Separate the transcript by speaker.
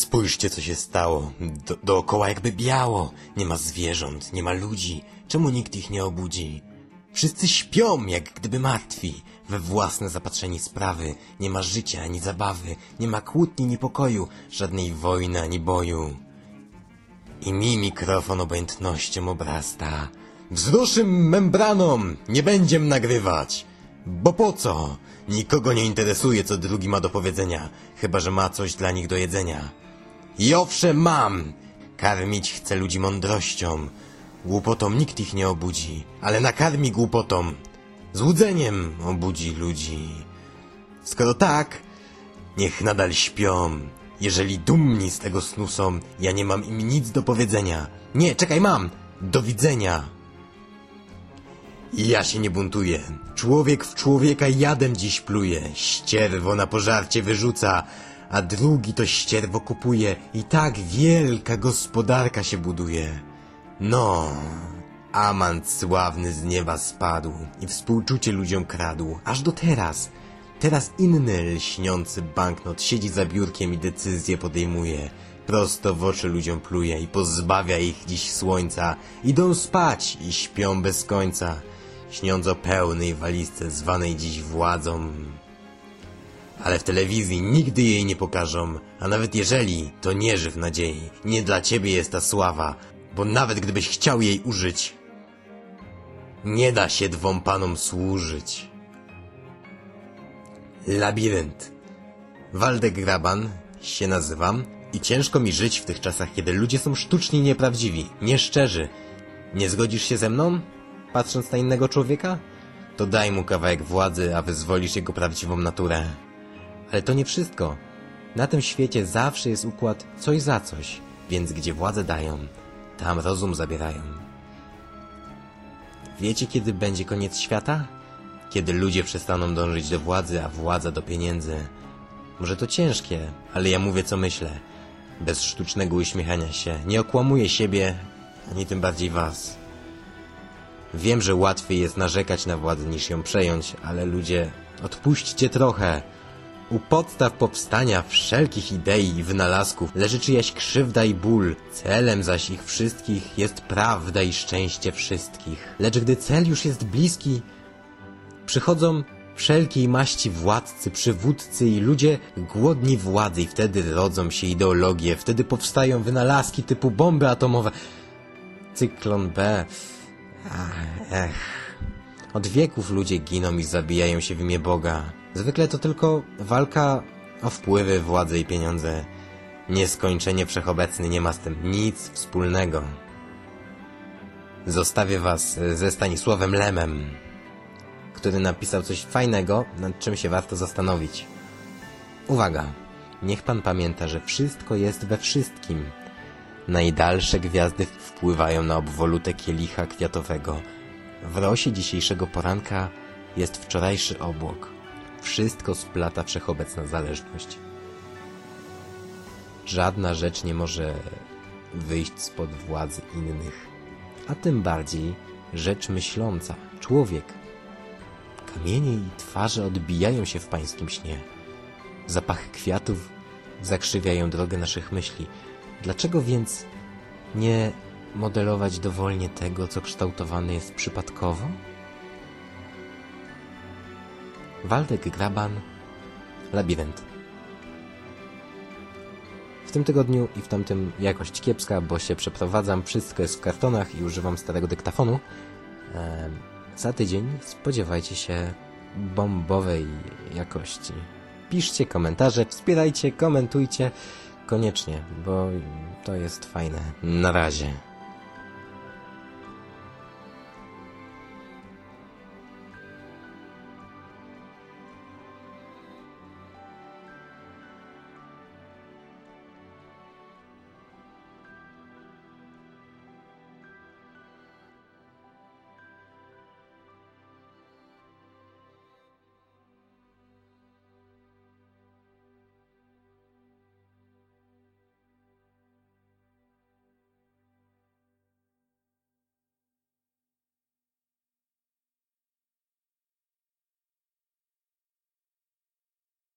Speaker 1: Spójrzcie, co się stało. Do, dookoła jakby biało. Nie ma zwierząt, nie ma ludzi. Czemu nikt ich nie obudzi? Wszyscy śpią, jak gdyby martwi. We własne zapatrzeni sprawy. Nie ma życia ani zabawy. Nie ma kłótni, ni pokoju. Żadnej wojny ani boju. I mi mikrofon obojętnością obrasta. Wzruszym membranom, nie będziem nagrywać. Bo po co? Nikogo nie interesuje, co drugi ma do powiedzenia, chyba że ma coś dla nich do jedzenia. I owszem mam! Karmić chcę ludzi mądrością. Głupotą nikt ich nie obudzi, ale nakarmi głupotą. Złudzeniem obudzi ludzi. Skoro tak, niech nadal śpią. Jeżeli dumni z tego snu są, ja nie mam im nic do powiedzenia. Nie, czekaj, mam! Do widzenia! Ja się nie buntuję. Człowiek w człowieka jadem dziś pluje. Ścierwo na pożarcie wyrzuca, a drugi to ścierwo kupuje. I tak wielka gospodarka się buduje. No, amant sławny z nieba spadł i współczucie ludziom kradł. Aż do teraz. Teraz inny lśniący banknot siedzi za biurkiem i decyzje podejmuje. Prosto w oczy ludziom pluje i pozbawia ich dziś słońca. Idą spać i śpią bez końca, śniąc o pełnej walizce zwanej dziś władzą. Ale w telewizji nigdy jej nie pokażą, a nawet jeżeli, to nie żyw nadziei. Nie dla ciebie jest ta sława, bo nawet gdybyś chciał jej użyć, nie da się dwom panom służyć. Labirynt. Waldek Graban się nazywam i ciężko mi żyć w tych czasach, kiedy ludzie są sztucznie nieprawdziwi, nieszczerzy. Nie zgodzisz się ze mną, patrząc na innego człowieka? To daj mu kawałek władzy, a wyzwolisz jego prawdziwą naturę. Ale to nie wszystko. Na tym świecie zawsze jest układ coś za coś, więc gdzie władzę dają, tam rozum zabierają. Wiecie, kiedy będzie koniec świata? Kiedy ludzie przestaną dążyć do władzy, a władza do pieniędzy. Może to ciężkie, ale ja mówię co myślę. Bez sztucznego uśmiechania się. Nie okłamuję siebie, ani tym bardziej was. Wiem, że łatwiej jest narzekać na władzę niż ją przejąć, ale ludzie, odpuśćcie trochę. U podstaw powstania wszelkich idei i wynalazków leży czyjaś krzywda i ból. Celem zaś ich wszystkich jest prawda i szczęście wszystkich. Lecz gdy cel już jest bliski, przychodzą wszelkiej maści władcy, przywódcy i ludzie głodni władzy i wtedy rodzą się ideologie, wtedy powstają wynalazki typu bomby atomowe. Cyklon B. Ach, ech. Od wieków ludzie giną i zabijają się w imię Boga. Zwykle to tylko walka o wpływy, władzę i pieniądze. Nieskończenie wszechobecny nie ma z tym nic wspólnego. Zostawię was ze Stanisławem Lemem, który napisał coś fajnego, nad czym się warto zastanowić. Uwaga! Niech pan pamięta, że wszystko jest we wszystkim. Najdalsze gwiazdy wpływają na obwolutę kielicha kwiatowego. W rosie dzisiejszego poranka jest wczorajszy obłok. Wszystko splata wszechobecna zależność. Żadna rzecz nie może wyjść spod władzy innych, a tym bardziej rzecz myśląca, człowiek. Kamienie i twarze odbijają się w pańskim śnie. Zapachy kwiatów zakrzywiają drogę naszych myśli. Dlaczego więc nie modelować dowolnie tego, co kształtowane jest przypadkowo? Waldek Graban, Labirynt. W tym tygodniu i w tamtym jakość kiepska, bo się przeprowadzam, wszystko jest w kartonach i używam starego dyktafonu. Ehm, za tydzień spodziewajcie się bombowej jakości. Piszcie komentarze, wspierajcie, komentujcie koniecznie, bo to jest fajne. Na razie.